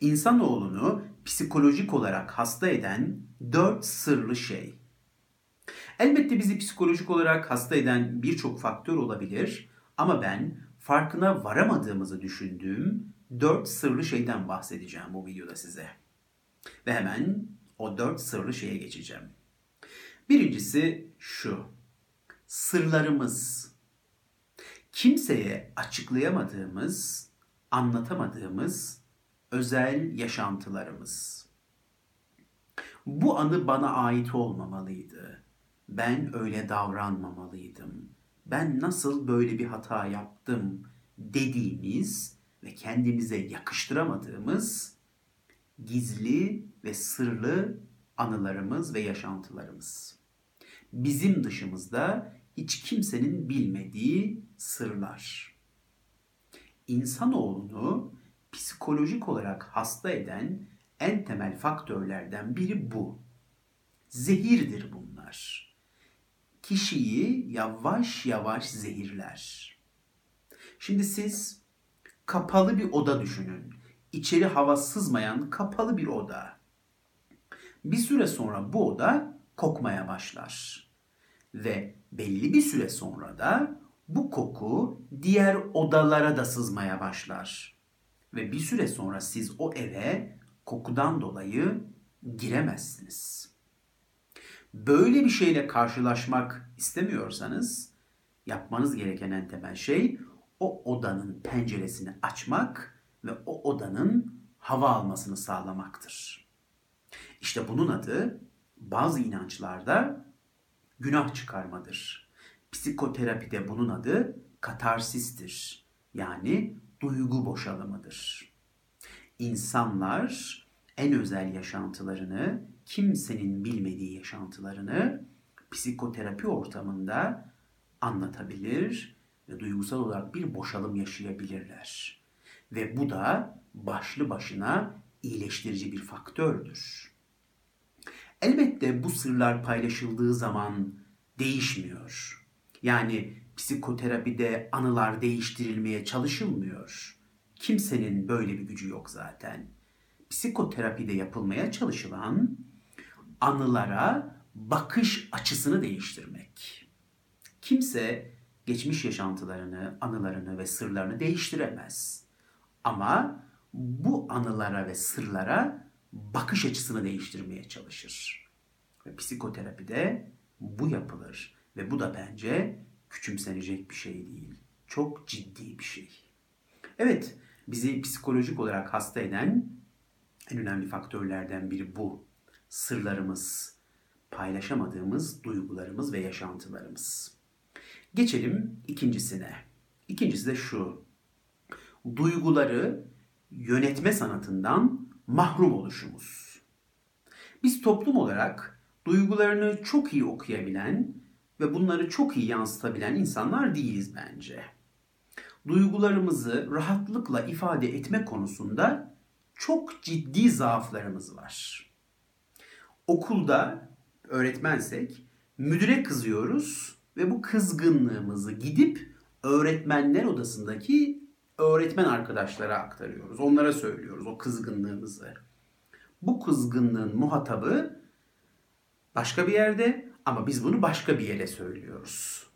İnsanoğlunu psikolojik olarak hasta eden dört sırlı şey. Elbette bizi psikolojik olarak hasta eden birçok faktör olabilir ama ben farkına varamadığımızı düşündüğüm dört sırlı şeyden bahsedeceğim bu videoda size. Ve hemen o dört sırlı şeye geçeceğim. Birincisi şu. Sırlarımız. Kimseye açıklayamadığımız, anlatamadığımız özel yaşantılarımız. Bu anı bana ait olmamalıydı. Ben öyle davranmamalıydım. Ben nasıl böyle bir hata yaptım dediğimiz ve kendimize yakıştıramadığımız gizli ve sırlı anılarımız ve yaşantılarımız. Bizim dışımızda hiç kimsenin bilmediği sırlar. İnsanoğlunu psikolojik olarak hasta eden en temel faktörlerden biri bu. Zehirdir bunlar. Kişiyi yavaş yavaş zehirler. Şimdi siz kapalı bir oda düşünün. İçeri hava sızmayan kapalı bir oda. Bir süre sonra bu oda kokmaya başlar. Ve belli bir süre sonra da bu koku diğer odalara da sızmaya başlar. Ve bir süre sonra siz o eve kokudan dolayı giremezsiniz. Böyle bir şeyle karşılaşmak istemiyorsanız yapmanız gereken en temel şey o odanın penceresini açmak ve o odanın hava almasını sağlamaktır. İşte bunun adı bazı inançlarda günah çıkarmadır. Psikoterapide bunun adı katarsistir. Yani duygu boşalımıdır. İnsanlar en özel yaşantılarını, kimsenin bilmediği yaşantılarını psikoterapi ortamında anlatabilir ve duygusal olarak bir boşalım yaşayabilirler. Ve bu da başlı başına iyileştirici bir faktördür. Elbette bu sırlar paylaşıldığı zaman değişmiyor. Yani psikoterapide anılar değiştirilmeye çalışılmıyor. Kimsenin böyle bir gücü yok zaten. Psikoterapide yapılmaya çalışılan anılara bakış açısını değiştirmek. Kimse geçmiş yaşantılarını, anılarını ve sırlarını değiştiremez. Ama bu anılara ve sırlara bakış açısını değiştirmeye çalışır. Ve psikoterapide bu yapılır ve bu da bence küçümsenecek bir şey değil. Çok ciddi bir şey. Evet, bizi psikolojik olarak hasta eden en önemli faktörlerden biri bu. Sırlarımız, paylaşamadığımız duygularımız ve yaşantılarımız. Geçelim ikincisine. İkincisi de şu. Duyguları yönetme sanatından mahrum oluşumuz. Biz toplum olarak duygularını çok iyi okuyabilen ve bunları çok iyi yansıtabilen insanlar değiliz bence. Duygularımızı rahatlıkla ifade etme konusunda çok ciddi zaaflarımız var. Okulda öğretmensek müdüre kızıyoruz ve bu kızgınlığımızı gidip öğretmenler odasındaki öğretmen arkadaşlara aktarıyoruz. Onlara söylüyoruz o kızgınlığımızı. Bu kızgınlığın muhatabı başka bir yerde ama biz bunu başka bir yere söylüyoruz.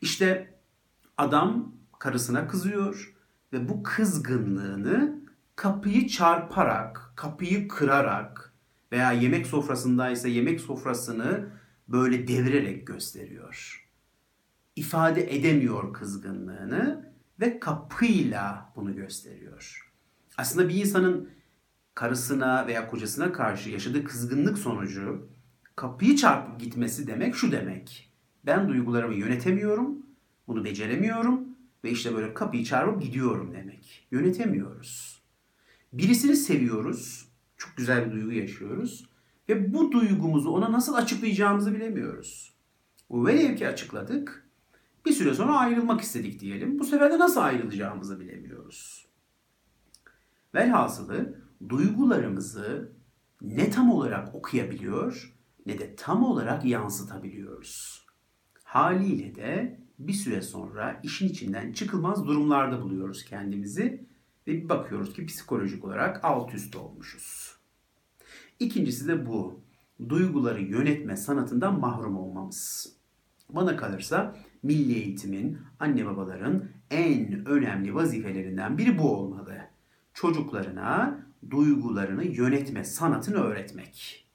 İşte adam karısına kızıyor ve bu kızgınlığını kapıyı çarparak, kapıyı kırarak veya yemek sofrasındaysa yemek sofrasını böyle devirerek gösteriyor. İfade edemiyor kızgınlığını ve kapıyla bunu gösteriyor. Aslında bir insanın karısına veya kocasına karşı yaşadığı kızgınlık sonucu kapıyı çarpıp gitmesi demek şu demek. Ben duygularımı yönetemiyorum, bunu beceremiyorum ve işte böyle kapıyı çarpıp gidiyorum demek. Yönetemiyoruz. Birisini seviyoruz, çok güzel bir duygu yaşıyoruz ve bu duygumuzu ona nasıl açıklayacağımızı bilemiyoruz. Velev ki açıkladık, bir süre sonra ayrılmak istedik diyelim. Bu sefer de nasıl ayrılacağımızı bilemiyoruz. Velhasılı duygularımızı ne tam olarak okuyabiliyor ne de tam olarak yansıtabiliyoruz. Haliyle de bir süre sonra işin içinden çıkılmaz durumlarda buluyoruz kendimizi Ve bir bakıyoruz ki psikolojik olarak alt üst olmuşuz. İkincisi de bu. Duyguları yönetme sanatından mahrum olmamız. Bana kalırsa milli eğitimin, anne babaların en önemli vazifelerinden biri bu olmalı. Çocuklarına duygularını yönetme sanatını öğretmek.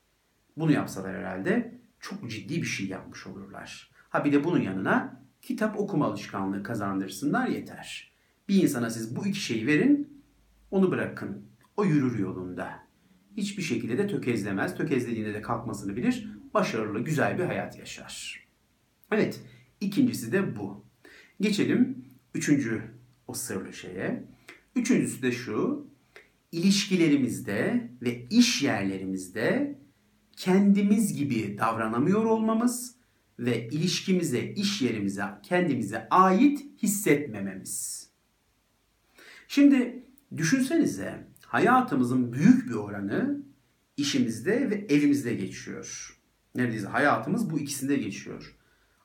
Bunu yapsalar herhalde çok ciddi bir şey yapmış olurlar. Ha bir de bunun yanına kitap okuma alışkanlığı kazandırsınlar yeter. Bir insana siz bu iki şeyi verin, onu bırakın. O yürür yolunda. Hiçbir şekilde de tökezlemez. Tökezlediğinde de kalkmasını bilir. Başarılı, güzel bir hayat yaşar. Evet, ikincisi de bu. Geçelim üçüncü o sırlı şeye. Üçüncüsü de şu. İlişkilerimizde ve iş yerlerimizde kendimiz gibi davranamıyor olmamız ve ilişkimize, iş yerimize, kendimize ait hissetmememiz. Şimdi düşünsenize hayatımızın büyük bir oranı işimizde ve evimizde geçiyor. Neredeyse hayatımız bu ikisinde geçiyor.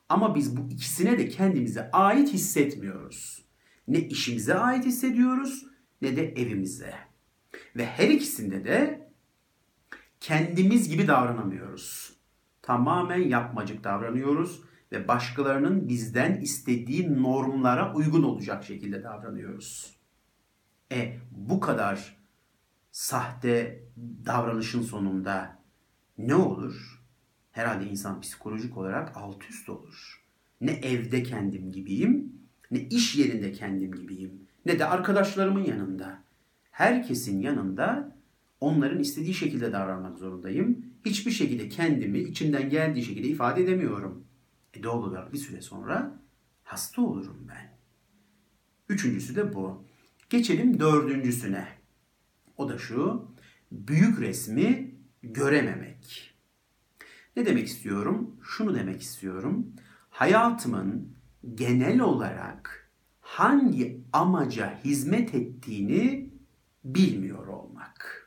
Ama biz bu ikisine de kendimize ait hissetmiyoruz. Ne işimize ait hissediyoruz ne de evimize. Ve her ikisinde de kendimiz gibi davranamıyoruz. Tamamen yapmacık davranıyoruz ve başkalarının bizden istediği normlara uygun olacak şekilde davranıyoruz. E bu kadar sahte davranışın sonunda ne olur? Herhalde insan psikolojik olarak alt üst olur. Ne evde kendim gibiyim, ne iş yerinde kendim gibiyim, ne de arkadaşlarımın yanında. Herkesin yanında onların istediği şekilde davranmak zorundayım. Hiçbir şekilde kendimi içimden geldiği şekilde ifade edemiyorum. E doğal olarak bir süre sonra hasta olurum ben. Üçüncüsü de bu. Geçelim dördüncüsüne. O da şu. Büyük resmi görememek. Ne demek istiyorum? Şunu demek istiyorum. Hayatımın genel olarak hangi amaca hizmet ettiğini bilmiyor olmak.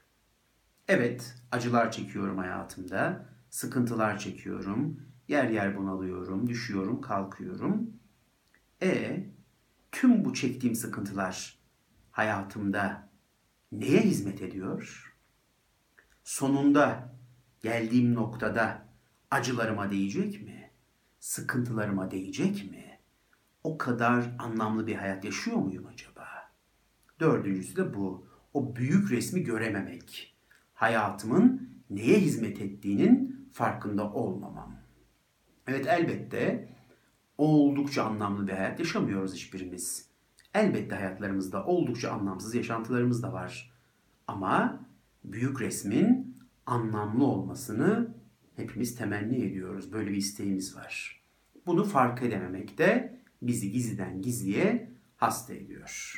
Evet, acılar çekiyorum hayatımda, sıkıntılar çekiyorum, yer yer bunalıyorum, düşüyorum, kalkıyorum. E tüm bu çektiğim sıkıntılar hayatımda neye hizmet ediyor? Sonunda geldiğim noktada acılarıma değecek mi? Sıkıntılarıma değecek mi? O kadar anlamlı bir hayat yaşıyor muyum acaba? Dördüncüsü de bu. O büyük resmi görememek. Hayatımın neye hizmet ettiğinin farkında olmamam. Evet elbette oldukça anlamlı bir hayat yaşamıyoruz hiçbirimiz. Elbette hayatlarımızda oldukça anlamsız yaşantılarımız da var. Ama büyük resmin anlamlı olmasını hepimiz temenni ediyoruz. Böyle bir isteğimiz var. Bunu fark edememek de bizi gizliden gizliye hasta ediyor.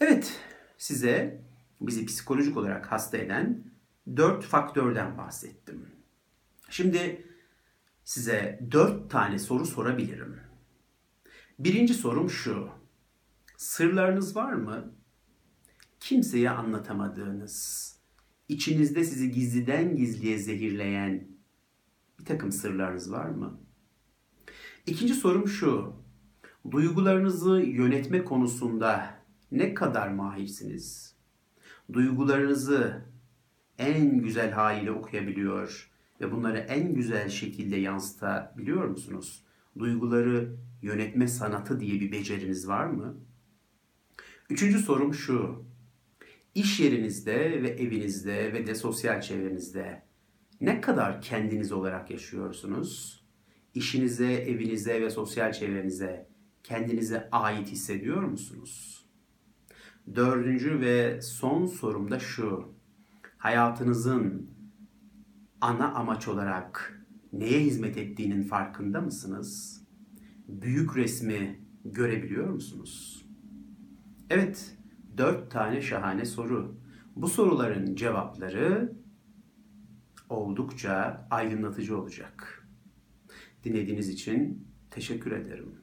Evet, size bizi psikolojik olarak hasta eden dört faktörden bahsettim. Şimdi size dört tane soru sorabilirim. Birinci sorum şu. Sırlarınız var mı? Kimseye anlatamadığınız, içinizde sizi gizliden gizliye zehirleyen bir takım sırlarınız var mı? İkinci sorum şu. Duygularınızı yönetme konusunda ne kadar mahirsiniz? Duygularınızı en güzel haliyle okuyabiliyor ve bunları en güzel şekilde yansıtabiliyor musunuz? Duyguları yönetme sanatı diye bir beceriniz var mı? Üçüncü sorum şu. İş yerinizde ve evinizde ve de sosyal çevrenizde ne kadar kendiniz olarak yaşıyorsunuz? İşinize, evinize ve sosyal çevrenize kendinize ait hissediyor musunuz? Dördüncü ve son sorum da şu. Hayatınızın ana amaç olarak neye hizmet ettiğinin farkında mısınız? Büyük resmi görebiliyor musunuz? Evet, dört tane şahane soru. Bu soruların cevapları oldukça aydınlatıcı olacak. Dinlediğiniz için teşekkür ederim.